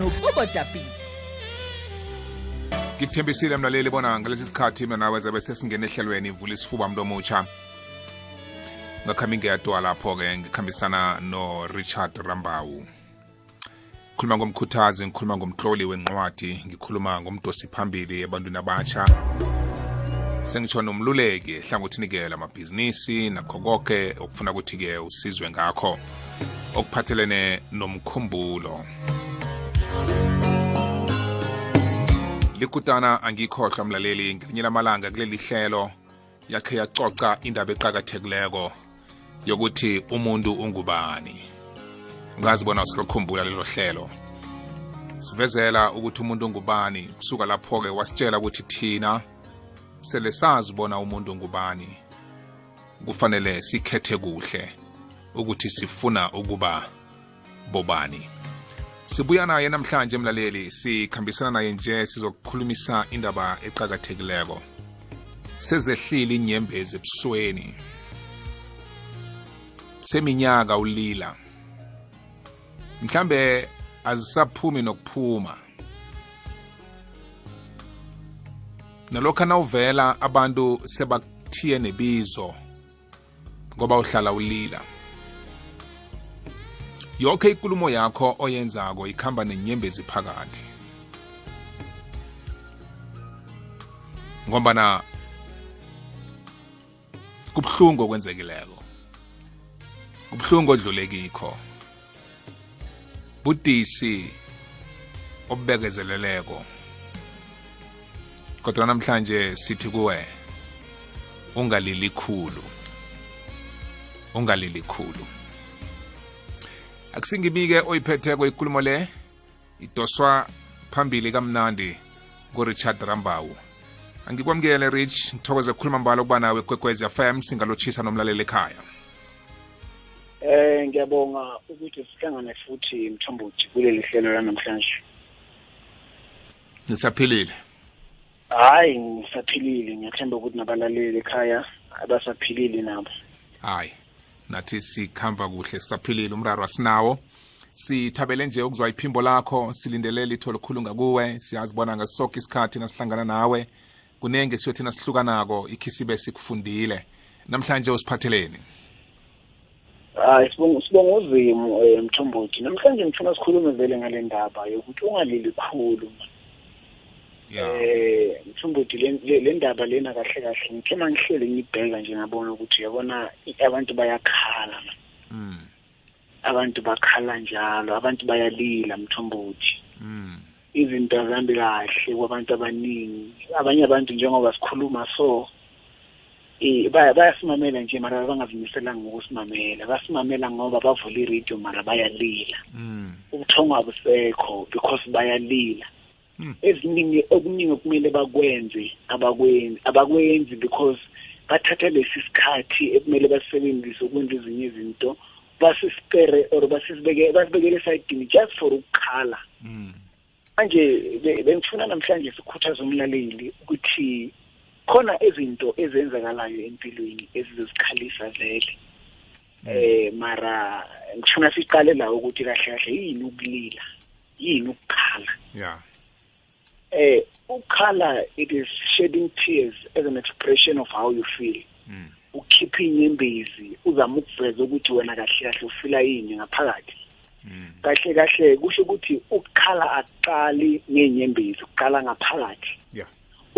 nobobodapile ngikuthembisile mlaleli bona ngalesi sikhathi mina nawe zabe sesingena ehlelweni. Vula isifuba mntu omutsha. Ngakhambi ngeyadwa lapho-ke ngikhambisana no-richard rambawu ngikhuluma ngomkhuthazi ngikhuluma ngomhloli wencwadi ngikhuluma ngomdosi phambili ebantwini abatsha sengitsho nomluleki ehlangothini-ke lamabhizinisi nakho konke okufuna ukuthi-ke usizwe ngakho. Okuphathelene nomkhumbulo. Likutana angikhohlwa mlaleli ngelinye lamalanga kuleli hlelo yakhe yacoca indaba eqakathekileko yokuthi umuntu ungubani. Ngazi bona usilokhumbula lelo hlelo. Sivezela ukuthi umuntu ungubani kusuka lapho-ke wasitshela ukuthi thina sele sazi bona umuntu ungubani kufanele sikhethe kuhle ukuthi sifuna ukuba bobani. Sibuya naye namhlanje mlaleli sikhambisana naye nje sizokukhulumisa indaba eqakathekileko. Sezehlile inyembezi ebusweni. Seminyaka ulila. Mhlambe azisaphumi nokuphuma. Nalokho nawuvela abantu sebakuthiye nebizo ngoba uhlala ulila. Yonke ikulumo yakho oyenzako ikhamba nenyembezi phakathi. Ngombana kubuhlungu okwenzekileko. Kubuhlungu odlulekikho budisi obubekezeleleko kodwa namhlanje sithi kuwe ungalili khulu. Ungalili khulu. Akusingibike oyiphetheko ikulumo le idoswa phambili kamnandi ngurichard rambawu angikwamukele rich. Ngithokoze kukhuluma mbalo ukuba nawe kwekwezi fm singalotshisa nomlaleli ekhaya. Eh ngiyabonga ukuthi sihlangane futhi mthombothi kuleli hlelo lanamhlanje. nisaphilile Hayi ngisaphilile. Ngiyathemba ukuthi nabalaleli ekhaya abasaphilile nabo. hayi nathi sikhamba kuhle sisaphilile. Umraro asinawo. Sithabele nje ukuzwa iphimbo lakho silindelele itho likhulunga kuwe siyazibona ngasonke isikhathi nasihlangana nawe. Kunenge siyothi nasihlukanako ikhisibe sikufundile. Namhlanje usiphatheleni Hayi sibonga uzimo eh, mthombothi namhlanje ngifuna sikhulume vele ngale ndaba yokuthi ungalili khulu. Eh mthombothi le- ndaba lena kahle kahle ngithe mangihlele ngibheka nje ngabona ukuthi yabona abantu bayakhala. mm, Abantu bakhala njalo abantu bayalila mthombothi. mm, izinto azihambi kahle kwabantu abaningi abanye abantu njengoba sikhuluma so eh baya bayasimamela nje mara bangazimiselanga ngokusimamela. Basimamela ngoba bavula iradio mara bayalila. Mm, ubuthongo abusekho because bayalila. Hmm. eziningi okuningi okumele bakwenze abakwenzi abakwenzi because bathatha lesi sikhathi ekumele basebenzise ukwenza ezinye izinto basisipere or basisibeke basibekele esayidini just for ukukhala mm, manje be- bengifuna namhlanje sikhuthaza umlaleli ukuthi khona izinto ezenzakalayo empilweni ezizosikhalisa vele. Eh mara ngifuna siqale la ukuthi kahle kahle yini ukulila yini ukukhala. Ya. Eh ukukhala it is shedding tears as an expression of how you feel. Mm, ukhipha inyembezi uzama ukuveza ukuthi wena kahle kahle ufila yini ngaphakathi. Mm, kahle kahle kusho ukuthi ukukhala akuqali ngenyembezi ukuqala ngaphakathi. Ya.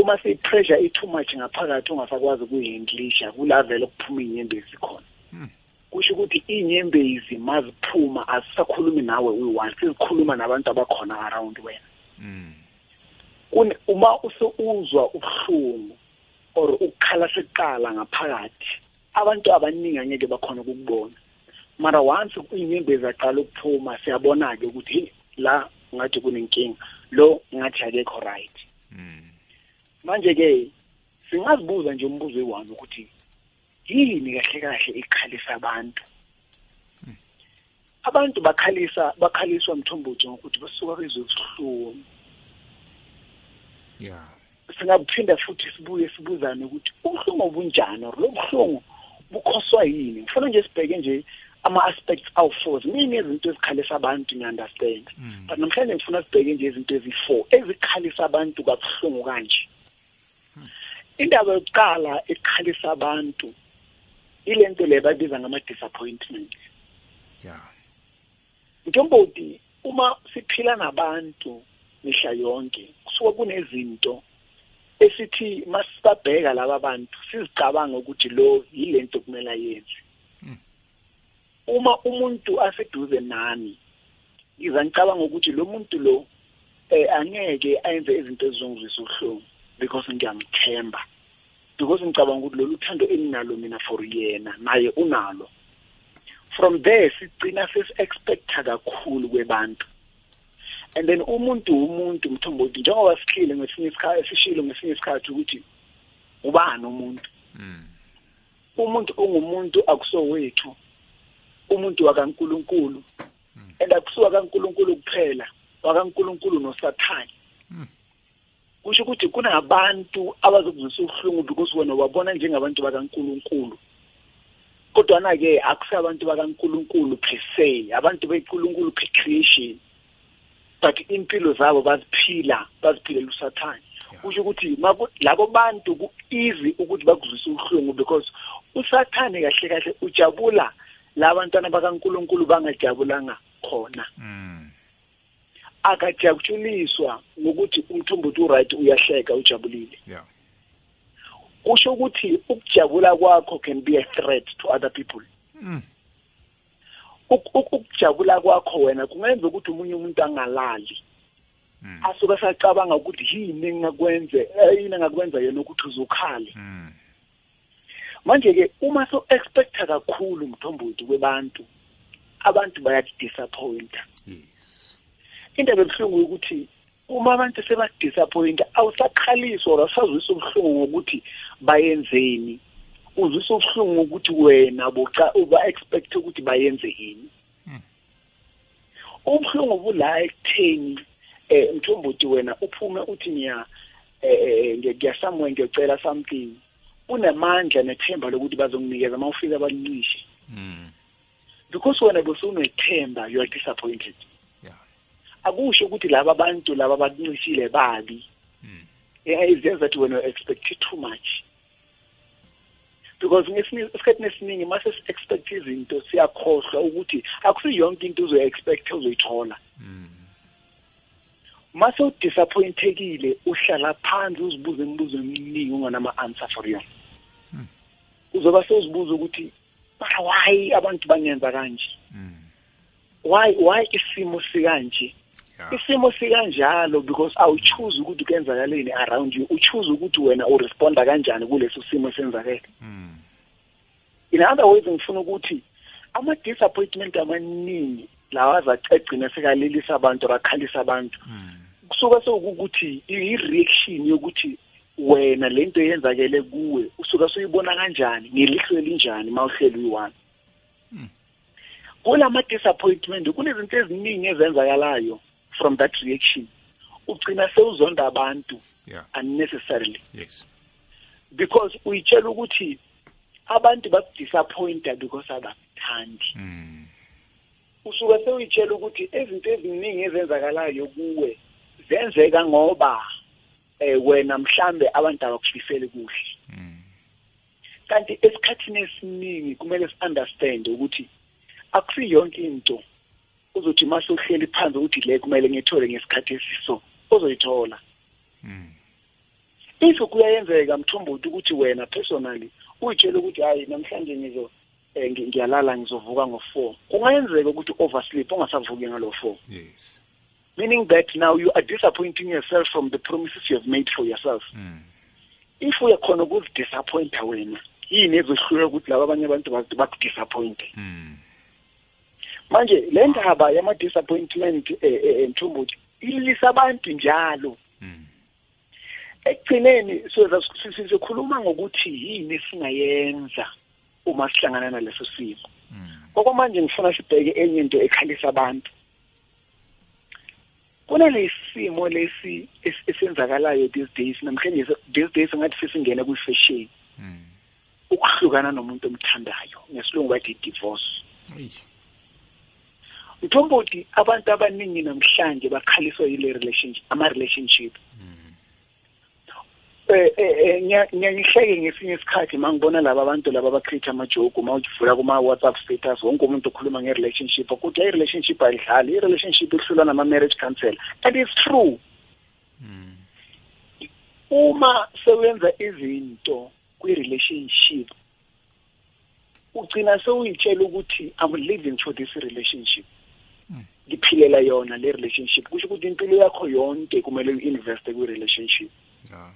Uma seyi-pressure i-too much ngaphakathi ungasakwazi ukuyi-englisha kula vele okuphuma iy'nyembezi khona. Hmm. kusho ukuthi iy'nyembezi maziphuma azisakhulumi nawe uyi-one sezikhuluma nabantu abakhona around wena. Mm, Kune- uma usuzwa ubuhlungu or ukukhala sekuqala ngaphakathi abantu abaningi angeke bakhona ukukubona. Mara once iy'nyembezi aqala ukuphuma siyabona-ke ukuthi hey, la ngathi kunenkinga lo ngathi akekho right. Mm, manje-ke singazibuza nje umbuzo eyi-one ukuthi yini kahle kahle ikhalisa abantu? Abantu bakhalisa bakhaliswa mthombothi ngokuthi basuka bezwe ubuhlungu. Yeah. Singaphinda futhi sibuye sibuzane ukuthi ubuhlungu obunjani or lo buhlungu bukhoswa yini? Ngifuna nje sibheke nje ama-aspects awu-four ziningi izinto ezikhalisa abantu ngi-understand but namhlanje ngifuna sibheke nje izinto ezi-four ezikhalisa abantu kabuhlungu kanje. Indaba yokuqala ekhalisa abantu ile nto le babiza ngama-disappointment. Yeah njengokuthi uma siphila nabantu mihla yonke kusuka kunezinto esithi masibabheka laba bantu sizicabanga ukuthi lo yilento kumele ayenze. Uma umuntu aseduze nami ngiza ngicabanga ukuthi lo muntu lo eh angeke ayenze izinto ezizongizwisa uhlungu because ngiyamthemba. Because ngicabanga ukuthi lolu thando enginalo mina for yena naye unalo. From there sigcina sesi-expecta kakhulu kwebantu. And then umuntu umuntu mthombothi njengoba sihlile ngesinye isikhathi sishilo ngesinye isikhathi ukuthi ubani umuntu? Umuntu ungumuntu akusowethu umuntu wakaNkuluNkulu. And akusuka kaNkuluNkulu kuphela wakaNkuluNkulu nosathane. Kusho ukuthi kunabantu abazokuzwisa ubuhlungu because wena wabona njengabantu bakaNkuluNkulu. Kodwa ke akusabantu bakaNkuluNkulu per se abantu beNkuluNkulu per creation. But impilo zabo baziphila baziphilela usathane. Kusho ukuthi labo bantu ku-easy ukuthi bakuzwise ubuhlungu because usathane kahle kahle ujabula labantwana bakaNkuluNkulu bangajabulanga khona. Akajabuliswa ngokuthi umthumbuthi uright uyahleka ujabulile. Yeah. Kusho ukuthi ukujabula kwakho can be a threat to other people. Mm. ukujabula kwakho wena kungenza ukuthi umunye umuntu angalali. Mm. asuke sacabanga ukuthi yini engakwenze yini engakwenza yena ukuthi uzukhale Mm. manje ke uma so expecta kakhulu mthombothi kwebantu abantu bayadisappointa yes indaba ebuhlungu ukuthi uma abantu sebadisappointa awusakhaliswa or awusazwisa ubuhlungu ngokuthi bayenzeni. Uzwisa ubuhlungu ngokuthi wena boca uba-expect ukuthi bayenze yini ubuhlungu bula ekutheni um mthombothi wena uphume uthi ngiya um ngiyasamwe ngiyocela something. Unamandla nethemba lokuthi bazonginikeza uma ufika balincishe. Mm. because wena besunethemba you are disappointed. Akusho ukuthi laba bantu laba bakuncishile babi Mm. yeah it's just that when you expect too much because ngesinye isikhathi esiningi mase si-expect izinto siyakhohlwa ukuthi akusiyo yonke into uzoyi-expect uzoyithola Mm. mase udisappointekile uhlala phansi uzibuze imibuzo eminingi unganama-answer for yona Hmm. uzoba sewuzibuza ukuthi mara why abantu bangenza kanje Mm. why why isimo sikanje yeah isimo sikanjalo because awuchoose ukuthi kuyenzakaleni around you uchoose ukuthi wena uresponda kanjani kuleso simo esenzakele Mm. in other ways ngifuna ukuthi ama-disappointment amaningi lawa azacegcina sekalelisa abantu bakhalisa abantu Mm. kusuka sekukuthi i-reaction yokuthi wena lento eyenzakele kuwe usuka soyibona kanjani ngelihlo elinjani ma uhleli uyi-one Hmm. kulama-disappointment kunezinto eziningi ezenzakalayo from that reaction ugcina sewuzonda abantu yeah. unnecessarily. Yes. Because uyitshela ukuthi abantu bakudisappointa because abakuthandi. Mm. usuke sewuyitshela ukuthi izinto eziningi ezenzakalayo kuwe zenzeka ngoba eh wena mhlambe abantu abakufiseli kuhle. Mm. kanti esikhathini esiningi kumele si-understand ukuthi akusi yonke into uzothi mase uhleli phansi ukuthi le kumele ngiyithole ngesikhathi esiso uzoyithola Mm. if kuyayenzeka mthombothi ukuthi wena personally uyitshele ukuthi hayi namhlanje ngizo eh, ngi- ngiyalala ngizovuka ngo-four kungayenzeka ukuthi oversleep ungasavuki ngalo-four yes meaning that now you are disappointing yourself from the promises you have made for yourself Mm. if uyakhona ukuzidisappointa wena yini ezohlula ukuthi laba abanye abantu bak- bakudisappointe Mm. Manje le ndaba yama-disappointment eh, eh, mthombothi ililisa abantu njalo Mm. ekugcineni sikhuluma ngokuthi yini esingayenza uma sihlangana naleso simo Mm. okwamanje ngifuna sibheke enye into ekhalisa abantu kunalesimo lesi es- esenzakalayo these days namhlanje se- these days ngathi sesingena kwi-fashion Mm. ukuhlukana nomuntu omthandayo ngesilungu bathi divorce Eyi. mthombothi abantu abaningi namhlanje bakhaliswa yile relationship ama-relationship eh eh ngiya- ngiyayihleke ngesinye isikhathi mangibona laba abantu laba abacreate amajoke uma uvula kuma-whatsapp status wonke umuntu ukhuluma nge-relationship ukuthi i-relationship ayidlali i-relationship ihlulwa nama-marriage counsel and it's true. Uma sewenza izinto kwi-relationship ugcina sewuyitshela ukuthi i'm living for this relationship. Ngiphilela yona le relationship kusho ukuthi impilo yakho yonke kumele uyi-investe kwi-relationship Yeah.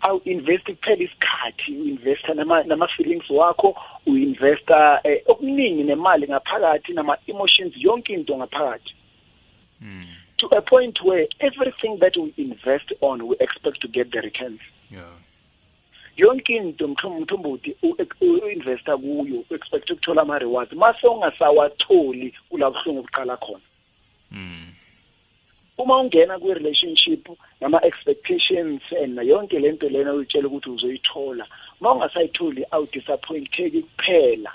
awu-investi kuphela isikhathi u-investa nama- nama-feelings wakho u-investa eh, okuningi nemali ngaphakathi nama-emotions yonke into ngaphakathi Mm. to a point where everything that we invest on we expect to get the returns Yeah. Yonke into mthombo mthombothi u-investa kuyo u-expect ukuthola ama-rewards mase ungasawatholi kula buhlungu buqala khona Mm. uma ungena kwi-relationship nama-expectations and yonke lento lena uyitshela ukuthi uzoyithola uma ungasayitholi awudisappointeki kuphela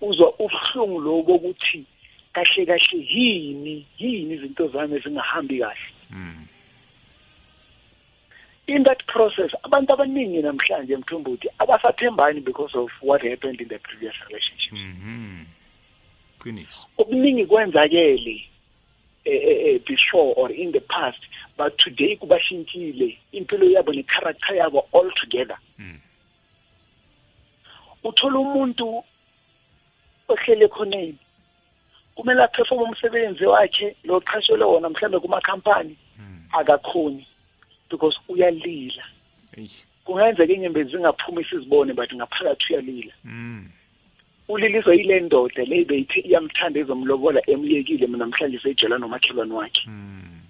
uzwa ubuhlungu lobo bokuthi kahle kahle yini yini izinto zami ezingahambi kahle Mm. In that process abantu abaningi namhlanje mthombothi abasathembani because of what happened in the previous relationship Mhm. Qiniso. okuningi kwenzakele eh, eh, eh, before or in the past but today kubashintshile impilo yabo necharacter yabo all together Mm. uthola umuntu ohlele khoneni kumele aphefoma umsebenzi wakhe lo qashelwe wona mhlawumbe kumakhampani Mm. akakhoni because uyalila Eyi. kungenzeka inyembezi zingaphumi sizibone but ngaphakathi uyalila Mm. uliliswa yile ndoda le beyithi iyamthanda ezomlobola emyekile mina namhlanje seyijela nomakhelwane wakhe Mm.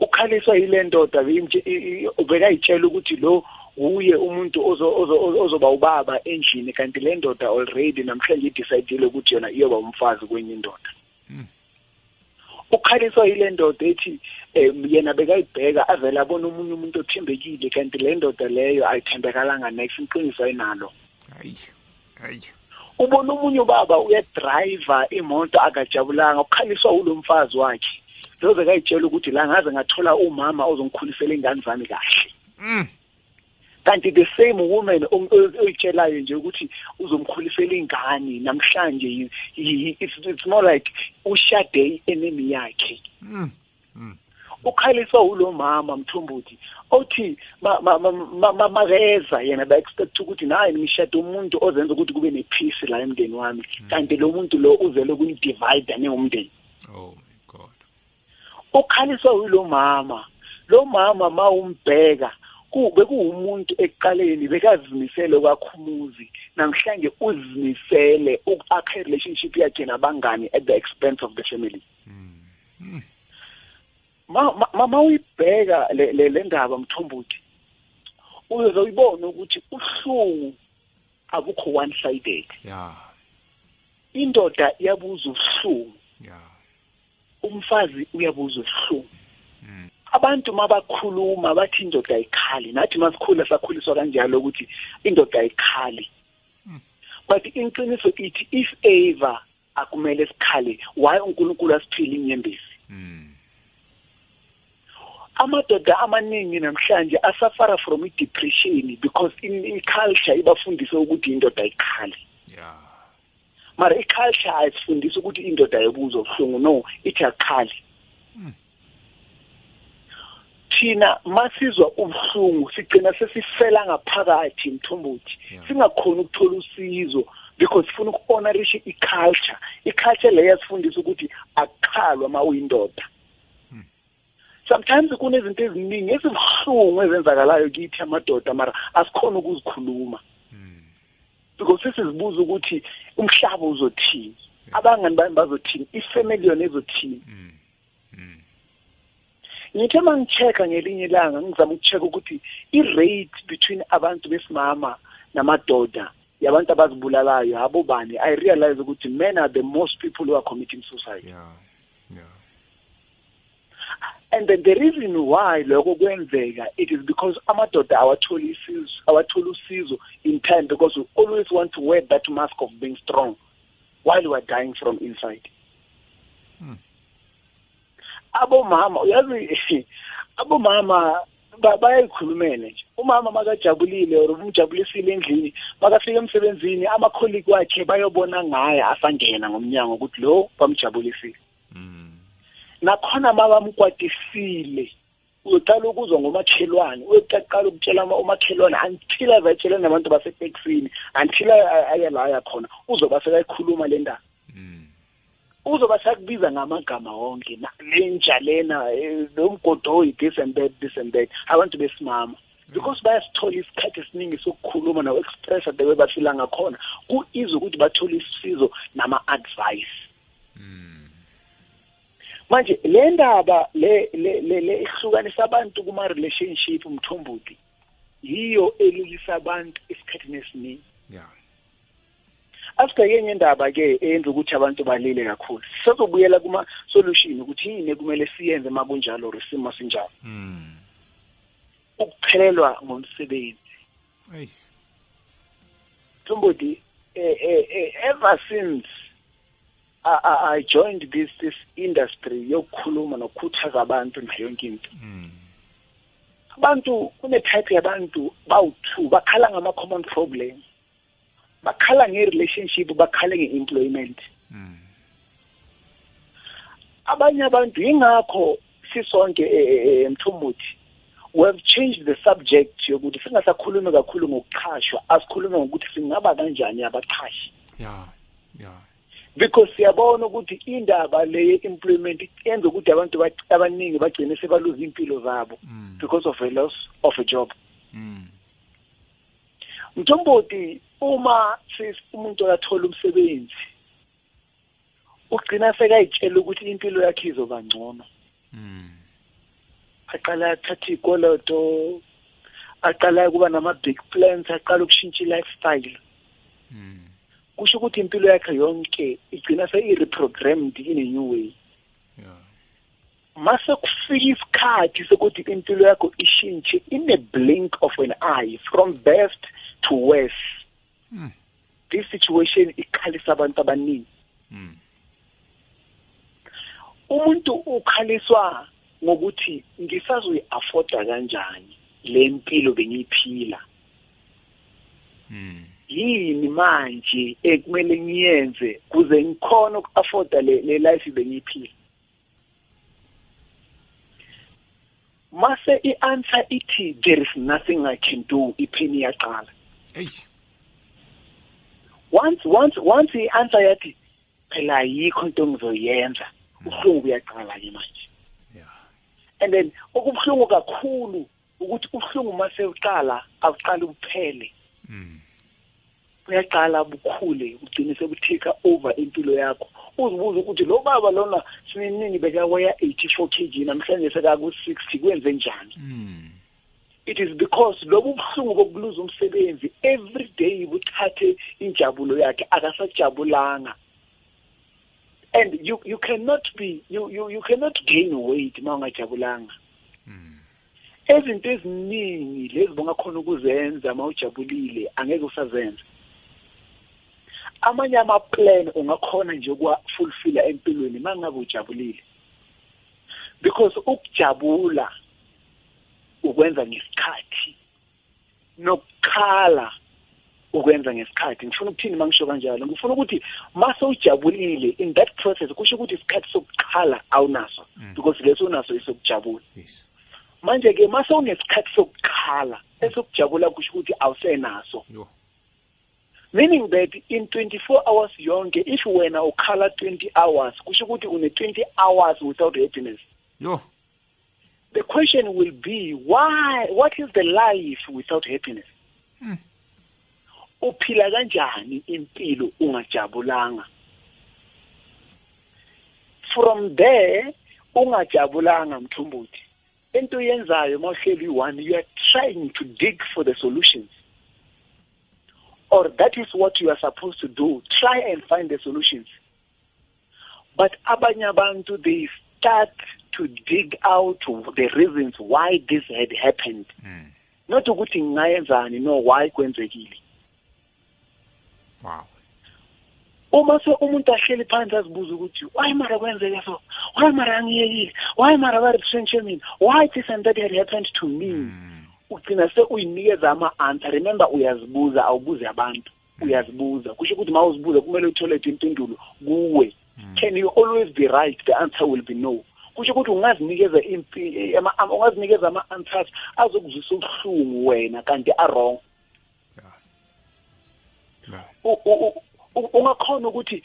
ukhaliswa yile ndoda beyimtshe- i- i- bekayitshela ukuthi lo uye umuntu ozo- ozo- ozo- ozoba ubaba endlini kanti le ndoda already namhlanje idecide ukuthi yona iyoba umfazi kwenye indoda Mm. Ukhaliswa yile ndoda ethi um yena bekayibheka avele abona omunye umuntu othembekile kanti le ndoda leyo ayithembekalanga next iqiniso ayinalo Hayi. Hayi. ubona omunye ubaba uyadrayiva imoto akajabulanga ukhaliswa ulo mfazi wakhe lo bekayitshela ukuthi la ngaze ngathola umama ozongikhulisela ingane zami kahle Mm. Kanti the same woman o- o- oyitshelayo nje ukuthi uzomkhulisela ingane namhlanje yi- yi- it's, it's more like ushade enemy yakhe. Mm. ukhaliswa ulo mama mthombothi othi ma- ma- ma- ma- ma- makeza yena ba-expect ukuthi naye ngishade umuntu ozenza ukuthi kube ne-peace la emndeni wami. Kanti lo muntu lo uzele ukunidivide ningumndeni Oh my God. ukhaliswa yilo mama. Lo mama ma umbheka kube kuwumuntu ekuqaleni bekazimisele kwakhumuzi namhlanje uzimisele ukwakha relationship yakhe nabangani at the expense of the family ma uyibheka le ndaba mthombothi uzoyibona ukuthi uhlungu abukho one sided Yeah. indoda iyabuza ubuhlungu Yeah. umfazi uyabuza ubuhlungu. Abantu mabakhuluma bathi indoda ayikhali nathi masikhula sakhuliswa kanjalo ukuthi indoda ayikhali but inqiniso ithi if ever akumele sikhale why unkulunkulu asiphile inyembezi Mm. amadoda amaningi namhlanje asafara from i-depression because in i-culture ibafundise ukuthi indoda ayikhali Yeah. mara i-culture ayisifundisi ukuthi indoda ayibuzwa ubuhlungu no ithi akhali thina masizwa ubuhlungu sigcina sesifela ngaphakathi mthombothi Yeah. singakhoni ukuthola usizo because sifuna uku-honorisha i-culture i-culture leyo yasifundisa ukuthi akukhalwa ma uyindoda sometimes kunezinto eziningi ezibuhlungu ezenzakalayo kithi amadoda mara asikhona ukuzikhuluma Mm. because sesizibuza ukuthi umhlaba uzothini abangani bami bazothini ifamily yona izothini Mm. Mm. Ngithe uma ngi-check-a ngelinye ilanga ngizama uku-check-a ukuthi i-rate between abantu besimama namadoda yabantu abazibulalayo abo bani i realize ukuthi men are the most people who are committing suicide Yeah. Yeah. and then the reason why lokho kwenzeka it is because amadoda awatholi isizo awatholi usizo in time because we always want to wear that mask of being strong while we are dying from inside abomama uyazi abomama ba- bayayikhulumele nje umama makajabulile or umjabulisile endlini makafika emsebenzini amakholiki wakhe bayobona ngaye asangena ngomnyango ukuthi lo bamjabulisile nakhona mabamkwatisile uyocala ukuzwa ngomakhelwane uyocaqala ukutshela ama- umakhelwane until azayitshela nabantu baseteksini until ay- aye la aya khona uzoba sekayikhuluma le ndaba uzoba sakubiza ngamagama wonke na- lenja lena eh, lo mgodoyi this and that this and that abantu besimama. Because bayasithola isikhathi esiningi sokukhuluma no-expressa the way bafila ngakhona ku-easy ukuthi bathole isizo nama-advice. Manje le ndaba le le le le ihlukanisa abantu kuma relationship umthombothi yiyo elilisa abantu esikhathini esiningi. Yeah. Asibheke ngendaba ke eyenza ukuthi abantu balile kakhulu. Sizobuyela kuma solution ukuthi yini ekumele siyenze uma kunjalo or isimo sinjalo. Mm ukuphelelwa ngomsebenzi. Hey. Somebody eh, eh, eh, ever since I, I, I joined this this industry yokukhuluma nokukhuthaza abantu nayo yonke into. Mm abantu kune-type yabantu bawu-two bakhala ngama-common problem. Bakhala nge-relationship bakhale nge-employment. Mm abanye abantu yingakho sisonke eh, eh, mthumuthi we have changed the subject yokuthi singasakhulumi kakhulu ngokuqhashwa asikhulume ngokuthi singaba kanjani abaqhashi yeah yeah because siyabona ukuthi indaba le ye-employment yenza ukuthi abantu ba- abaningi bagcine sebaluza impilo zabo mm because of a loss of a job. Mm mthombothi uma umuntu akathola umsebenzi ugcina sekayitshela ukuthi impilo yakhe izoba ngcono. Mm aqala athatha ikoloto aqala kuba nama-big plans aqala ukushintsha i-lifestyle. Mm kusho ukuthi impilo yakhe yonke igcina seyi-reprogrammed in a new way. Mase kufika isikhathi sokuthi impilo yakho ishintshe in a blink of an eye from best to worse. Mm. this situation ikhalisa abantu abaningi. Mm umuntu ukhaliswa ngokuthi ngisazoyi-afforda kanjani le mpilo bengiyiphila. Mm yini manje ekumele ngiyenze kuze ngikhone uku-afforda le, le life bengiyiphila? Mase i-answer ithi there is nothing i can do ipheni iyaqala hey. Once once once i-answer yathi phela ayikho into engizoyenza. Ubuhlungu buyaqala-ke manje. Yeah. And then okubuhlungu kakhulu ukuthi ubuhlungu mase uqala akuqala ubuphele. Mm uyaqala bukhule ugcine sekutake over impilo yakho. Uzibuza ukuthi lo baba lona sininingi bekaweya 84 kg namhlanje sekaku-60 kwenze njani? Mm it is because lobu buhlungu bokuluza umsebenzi every day buthathe injabulo yakhe akasajabulanga. And you you cannot be you you, you cannot gain weight uma ungajabulanga. Mm ezinto eziningi lezi bongakhona ukuzenza uma ujabulile angeke usazenza. Amanye ama-plan ungakhona nje ukuwa-fulfilla empilweni uma ngabe ujabulile. Because ukujabula ukwenza ngesikhathi nokukhala ukwenza ngesikhathi. Ngifuna ukuthini uma ngisho kanjalo? Ngifuna ukuthi mase ujabulile in that process kusho ukuthi isikhathi sokukhala awunaso Mm. because leso unaso isokujabula. Yes. Manje ke mase unesikhathi sokukhala esokujabula kusho ukuthi awusenaso. Meaning that in 24 hours yonke if wena ukhala 20 hours kusho ukuthi une 20 hours without happiness. Yo. The question will be why what is the life without happiness? Mm. uphila kanjani impilo ungajabulanga? From there ungajabulanga mthumbuthi into yenzayo mawuhleli one you are trying to dig for the solutions. Or that is what you are supposed to do try and find the solutions. But abanye abantu they start to dig out the reasons why this had happened. Mm. not ukuthi ngingayenzani no why kwenzekile. Wow. Uma se umuntu ahleli phansi azibuza ukuthi why mara kwenzeke so? Why mara angiyekile? Why mara ba-retrenche mina why this and that had happened to me? Mm. ugcina se uyinikeza ama-answer. Remember uyazibuza awubuzi abantu. Uyazibuza. Kusho ukuthi ma uzibuza kumele uthole impendulo kuwe. Can you always be right? The answer will be no. Kusho ukuthi ungazinikeza impi- ungazinikeza ama-answers azokuzwisa ubuhlungu wena kanti u- ungakhona ukuthi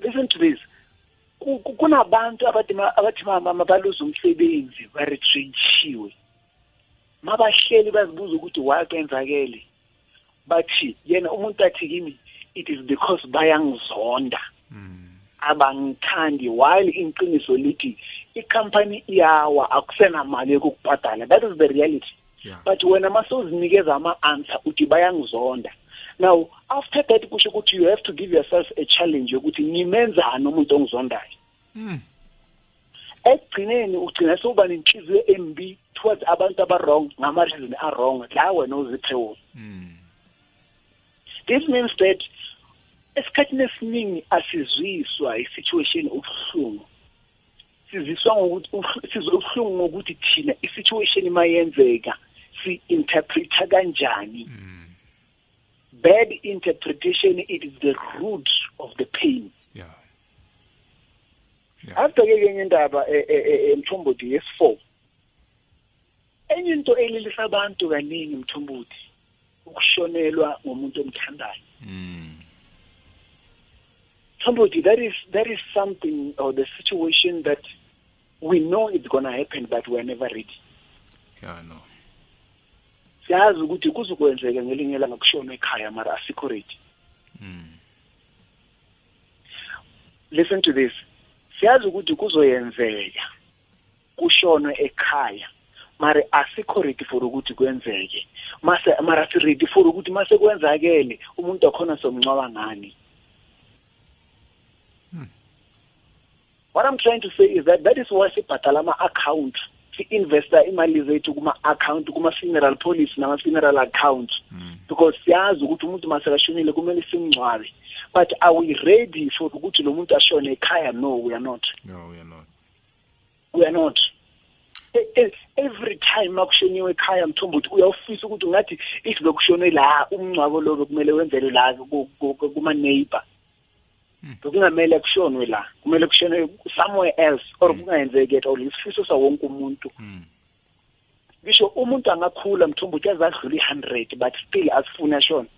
listen to this Ku- ku- kunabantu abathi ma- abathi mama mabaluza umsebenzi baretrenchiwe mabahleli bazibuza ukuthi why kwenzakele bathi yena umuntu athi kimi it is because bayangizonda. Mm. Abangithandi while iqiniso lithi ikhampani iyawa akusenamali yokukubhadala that is the reality Yeah. but wena masewuzinikeza ama-answer uthi bayangizonda now after that kusho ukuthi you have to give yourself a challenge yokuthi ngimenzani umuntu ongizondayo Mm. ekugcineni ugcina sewuba nenhliziyo embi towards abantu aba-wrong ngama-reason a-wrong la wena uziphe wona Mm. this means that esikhathini esiningi asizwiswa i-situation ubuhlungu siziswa ngokuthi sizwa ubuhlungu ngokuthi thina i-situation mayenzeka si-interpreta kanjani Mm. bad interpretation it is the root of the pain Yeah. Yeah. after-ke kenye indaba e- e- e- emthombothi yesi-four enye into elilisa abantu kaningi mthombothi ukushonelwa ngomuntu omthandayo Mm. Somebody that is that is something or the situation that we know it's gonna happen but we are never ready. Yeah, no. siyazi ukuthi kuzokwenzeka ngelinye ilanga kushonwe ekhaya mara asikho ready. Mm. listen to this. Siyazi ukuthi kuzoyenzeka. Kushonwe ekhaya mara asikho ready for ukuthi kwenzeke. Mase mara si ready for ukuthi mase kwenzakele umuntu akhona somncwaba ngani what i'm trying to say is that that is why sibhadala ama-account si-investa imali zethu kuma-account kuma-funeral policy nama-funeral account. Mm. because siyazi ukuthi umuntu masekashonile kumele simngcwabe but are we ready for ukuthi lo muntu ashone ekhaya? No we are not. No, we are not. we are not. E- e- every time makushoniwe ekhaya mthombothi uyawufisa ukuthi ungathi if bekushone la umngcwabo lo bekumele wenzelwe la ku- ku- ku- kuma-neighbor. Bekungamele kushonwe la. Kumele kushone somewhere else or kungayenzeki at all. Isifiso sawonke umuntu. Mm. ngisho umuntu angakhula mthombothi aze adlule i-hundred but still asifune ashone.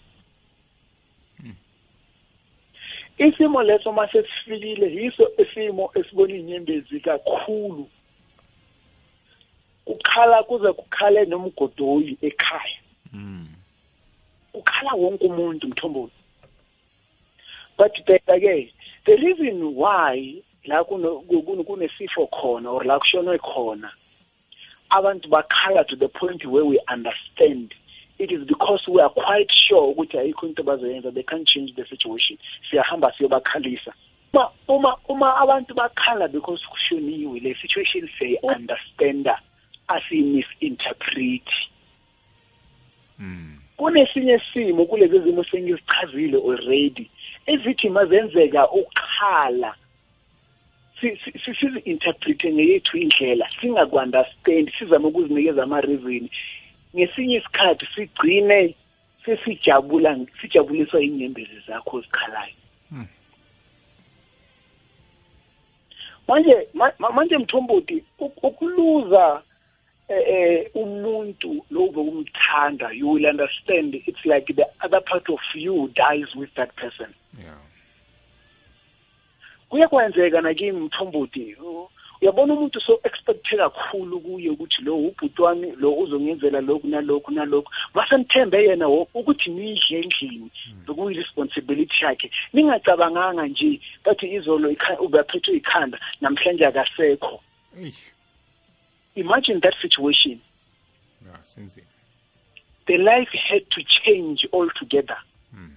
Isimo leso mase sifikile yiso isimo esibona inyembezi kakhulu. Kukhala kuze kukhale nomgodoyi ekhaya. Mm. ukhala wonke umuntu mthombothi but bheka-ke the reason why la kuno- kuno- kunesifo khona or la kushonwe khona abantu bakhala to the point where we understand it is because we are quite sure ukuthi ayikho into bazoyenza they can't change the situation. Siyahamba siyobakhalisa. Uma uma uma abantu bakhala because kushoniwe le situation siyayi-understanda asiyi-misinterpret Mm. kunesinye simo kulezi zimo sengizichazile already. Ezithi mazenzeka ukhala si- si- si- sizi-interprete ngeyethu indlela singaku-understand sizame ukuzinikeza ama-reason ngesinye isikhathi sigcine sesijabula sijabuliswa inyembezi zakho ozikhalayo Hmm. manje ma- ma- manje mthombothi uk- ukuluza eh, eh umuntu lo bokumthanda you will understand it's like the other part of you dies with that person. Yeah. kuyakwenzeka nakimi mthombothi. U- uyabona umuntu so expecte kakhulu kuye ukuthi lo ubhuti wami lo uzongenzela lokhu nalokhu nalokhu. Masenithembe yena wo- ukuthi nidle endlini bekuyi-responsibility yakhe. Ningacabanganga nje bathi izolo ikha- ubaphethwe ikhanda namhlanje akasekho. Eish. Imagine that situation. Yeah, the life had to change altogether. Mm.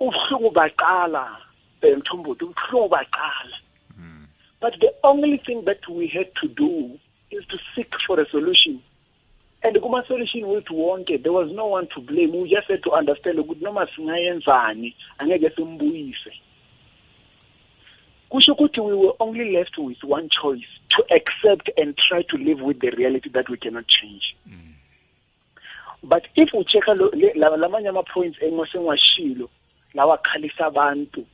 ubuhlungu baqala eh, ubuhlungu baqala. Mm. but the only thing that we had to do is to seek for a solution. And the kuma-solution wethu wonke there was no one to blame. We just had to understand ukuthi noma singayenzani angeke simbuyise kusho ukuthi we were only left with one choice to accept and try to live with the reality that we cannot change mm. but if ucheck lamanye ama-points engosengiwashilo lawa khalisa abantu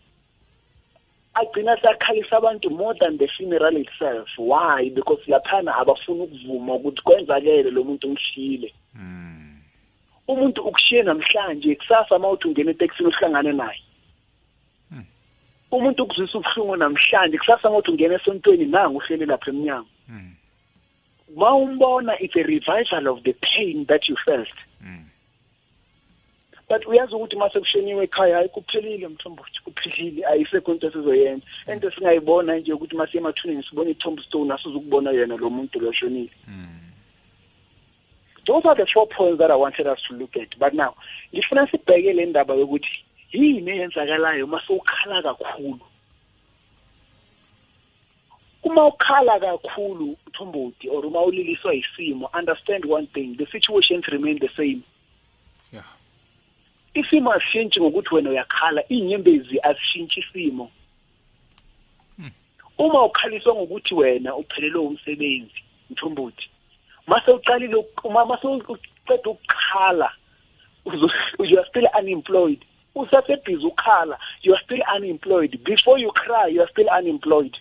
agcina sakhalisa abantu more than the funeral itself why because laphana abafuna ukuvuma ukuthi kwenzakele lo muntu ngishile mm. umuntu ukushiye namhlanje kusasa mawuthi ungena etekisini uhlangane naye. Umuntu ukuzwisa ubuhlungu namhlanje kusasa mawuthi ungena esontweni nangu uhleli lapha emnyango. Mm. mawumbona it's a revival of the pain that you felt. Mm. but uyazi ukuthi mase kushoniwe ekhaya hayi kuphelile mthombothi kuphelile ayisekho into esizoyenza. Into singayibona nje ukuthi mase emathuneni sibone i-tombstone asizukubona yena lo muntu lo shonile those are the four points that i wanted us to look at. But now ngifuna sibheke le ndaba yokuthi yini eyenzakalayo? Mase ukhala kakhulu. Uma ukhala kakhulu mthombothi or uma uliliswa isimo understand one thing the situations remain the same. Yeah. Isimo asishintshi ngokuthi wena uyakhala inyembezi asishintshi isimo. Uma ukhaliswa ngokuthi wena uphelelwe umsebenzi mthombothi mase uqalile uma mase uqeda ukukhala you are still unemployed. Usasebhizi ukhala you are still unemployed. Before you cry you are still unemployed.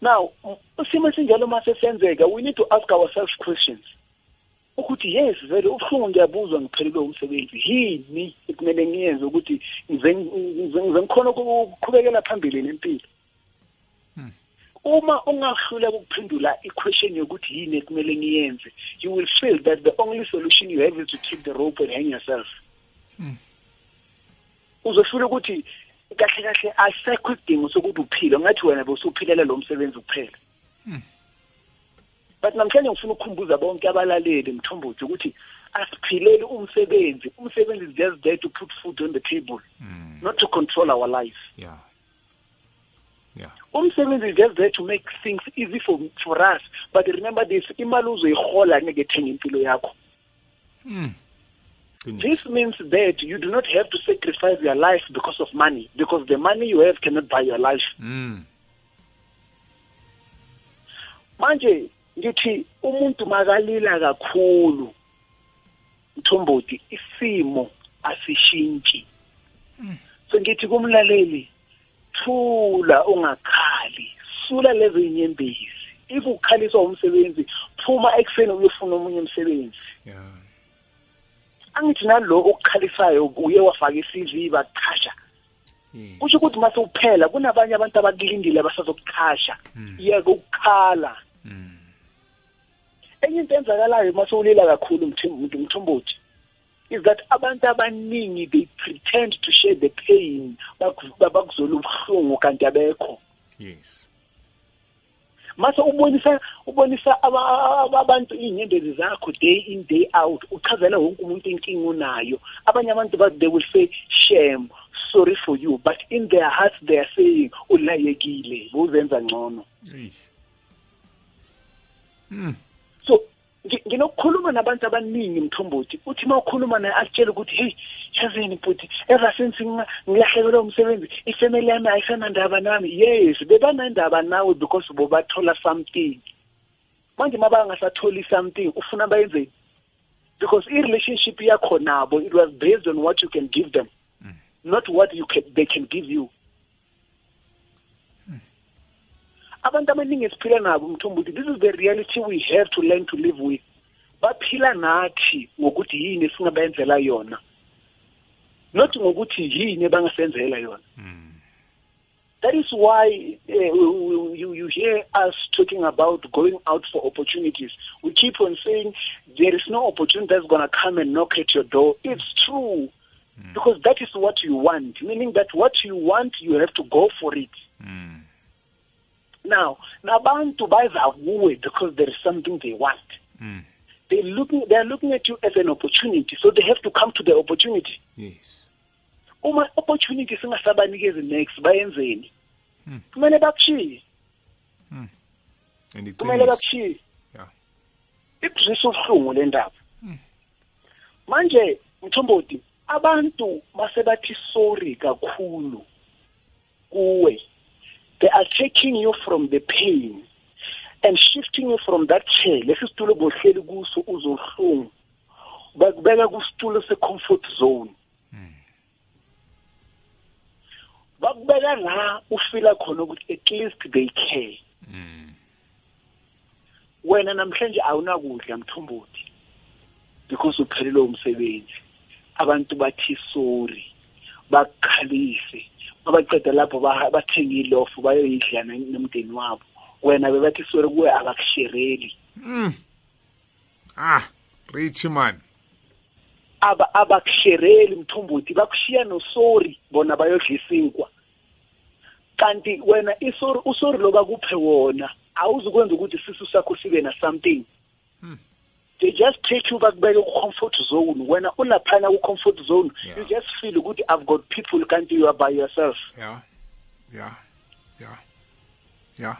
Now isimo esinjalo mase senzeka we need to ask ourselves questions. Ukuthi yes vele ubuhlungu ngiyabuzwa ngiphelelwe umsebenzi. Yini ekumele ngiyenze ukuthi ngize ngikhona ukuqhubekela phambili nempilo? hmm. Uma ungahluleka ukuphendula iquestion yokuthi yini ekumele ngiyenze you will feel that the only solution you have is to take the rope and hang yourself hmm. uzofuna ukuthi kahle kahle asekho isidingo sokuthi uphile ngathi wena bosuphilela lo msebenzi kuphela hmm. but namhlanje ngifuna ukukhumbuza bonke abalaleli mthombothi ukuthi asiphileli umsebenzi umsebenzi is just there to put food on the table mm. not to control our life yeah yeah umsebenzi is just there to make things easy for for us but remember this imali uzoyihola ngeke thenga impilo yakho mm. This means that you do not have to sacrifice your life because of money, because the money you have cannot buy your life. Mm. Manje ngithi umuntu makalila kakhulu mthombothi isimo asishintshi so ngithi kumlaleli thula ungakhali sula lezo inyembezi if ukhaliswa umsebenzi phuma ekuseni uyofuna omunye umsebenzi. Yeah angithi nalo okukhalisayo uye wafaka i-CV bakuchasha kusho ukuthi mase uphela kunabanye abantu abakulindile abasazokuchasha yeke ukukhala enye into enzakalayo uma sowulila kakhulu mthombothi is that abantu abaningi they pretend to share the pain bakuzola ubuhlungu kanti abekho. Yes. Mase ubonisa ubonisa abantu iy'nyembezi zakho day in day out uchazela wonke umuntu inkinga unayo abanye abantu they will say shame sorry for you but in their hearts they are saying ulayekile buzenza ngcono. Mm. Nginokukhuluma nabantu abaningi mthombothi. Uthi uma ukhuluma naye akutshele ukuthi hey yazini bhuti ever since ngilahlekelwe umsebenzi ifamily yami ayisanandaba nami. Yes bebanendaba nawe because bobathola something. Manje uma bangasatholi something ufuna bayenzeni? Because i-relationship yakho nabo it was based on what you can give them mm. not what you can, they can give you. Abantu abaningi esiphila nabo mthombothi this is the reality we have to learn to live with baphila nathi ngokuthi yini esingabenzela yona not ngokuthi yini bangasenzela yona that is why uh, you, you hear us talking about going out for opportunities. We keep on saying there is no opportunity that's going to come and knock at your door. It's true. Mm. Because that is what you want, meaning that what you want, you have to go for it. Mm. Now, nabantu baza kuwe because there is something they want. Mm. They looking they are looking at you as an opportunity, so they have to come to the opportunity. Yes. Uma opportunity singasabanikezi next bayenzeni? kumele bakushiye and kumele iqiniso bakushiye Yeah. ikuzwisa ubuhlungu le ndaba manje mthomboti abantu basebathi sorry kakhulu kuwe they are taking you from the pain and shifting you from that chair. Lesi situlo bohleli kuso uzohlungu. Bakubeka kusitulo se-comfort zone. Bakubeka la ufila khona ukuthi at least they care. Wena namhlanje awunakudla mthombothi because uphelelwe umsebenzi. Abantu bathi sorry bakukhalise. Abaqeda lapho ba- bathenga ilofu bayoyidla ne- nomndeni wabo. Wena bebathi sorry kuwe abakushereli ah rich man. Aba abakushereli mthombothi bakushiya nosori bona bayodla isinkwa kanti wena isori usori lo bakuphe wona awuzukwenza ukuthi isisu sakho sibe na something they just take you back by your comfort zone. Wena ulaphana ku-comfort zone Yeah. you just feel good. i've got people kanti you are by yourself. Yeah. Yeah. Yeah. Yeah.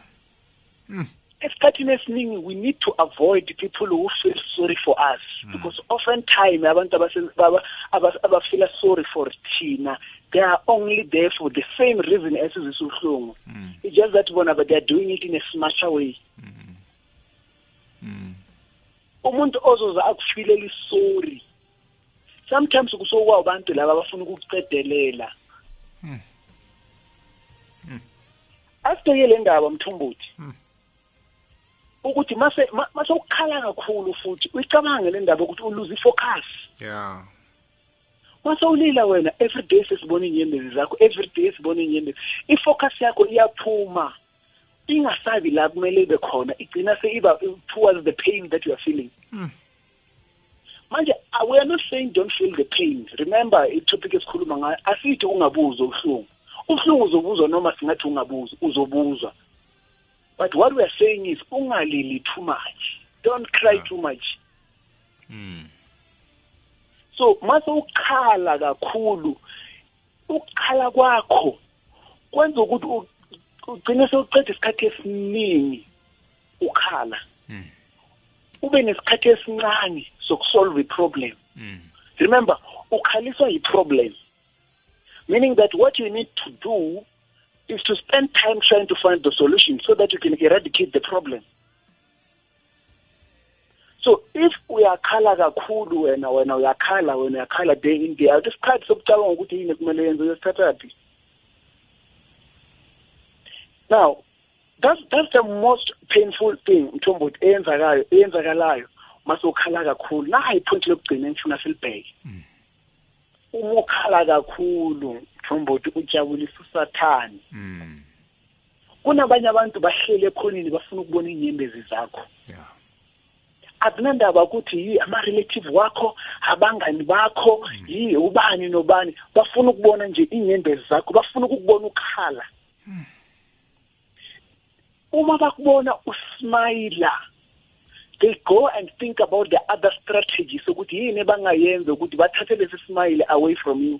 Hmm. Esikhathini esiningi we need to avoid people who feel sorry for us. Hmm. Because often time abantu abase- aba- aba- abafila sorry for thina they are only there for the same reason as esizisa uhlungu hmm. it's just that bona but they are doing it in a smarter way umuntu ozoza akufilela isori sometimes kusokuwa abantu laba abafuna ukukucedelela asibheke le ndaba mthombothi ukuthi mase ma- mase ukukhala kakhulu futhi uyicabange le ndaba ukuthi uluze ifocus. Yeah mase ulila wena every day sesibona inyembezi zakho every day sibona inyembezi ifocus yakho iyaphuma. Ingasabi la kumele ibe khona igcina seiba towards the pain that you are feeling. Manje uh, we are not saying don't feel the pain. Remember itopic esikhuluma ngayo asithi ungabuzwa ubuhlungu. Ubuhlungu uzobuzwa noma singathi ungabuzwa uzobuzwa. But what we are saying is ungalili too much. Don't cry too much. So mase ukhala kakhulu ukukhala kwakho kwenza ukuthi u- ugcine sewuqeda isikhathi esiningi ukhala. Ube nesikhathi esincane sokusolve i-problem. Remember ukhaliswa yi-problem meaning that what you need to do is to spend time trying to find the solution so that you can eradicate the problem. So if uyakhala kakhulu wena wena uyakhala wena uyakhala day in day out isikhathi sokucabanga ukuthi yini kumele yenze uyosithathaphi now that's that's the most painful thing mthombothi eyenzakayo eyenzakalayo mase ukhala kakhulu nayi ipoint lokugcina engifuna silibheke. Uma ukhala kakhulu mthombothi ujabulisa usathane. Kunabanye abantu bahlele ekhoneni bafuna ukubona inyembezi zakho. Yeah. Akunandaba ukuthi yi ama-relative wakho abangani bakho yi ubani nobani bafuna ukubona nje inyembezi zakho bafuna ukukubona ukhala. Uma bakubona usmayila they go and think about the other strategies ukuthi yini abangayenza ukuthi bathathe lesi smile away from you.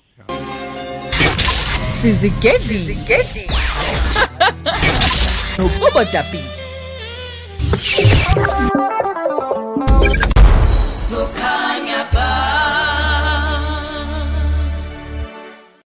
Sizigedlile. Nobobodapiti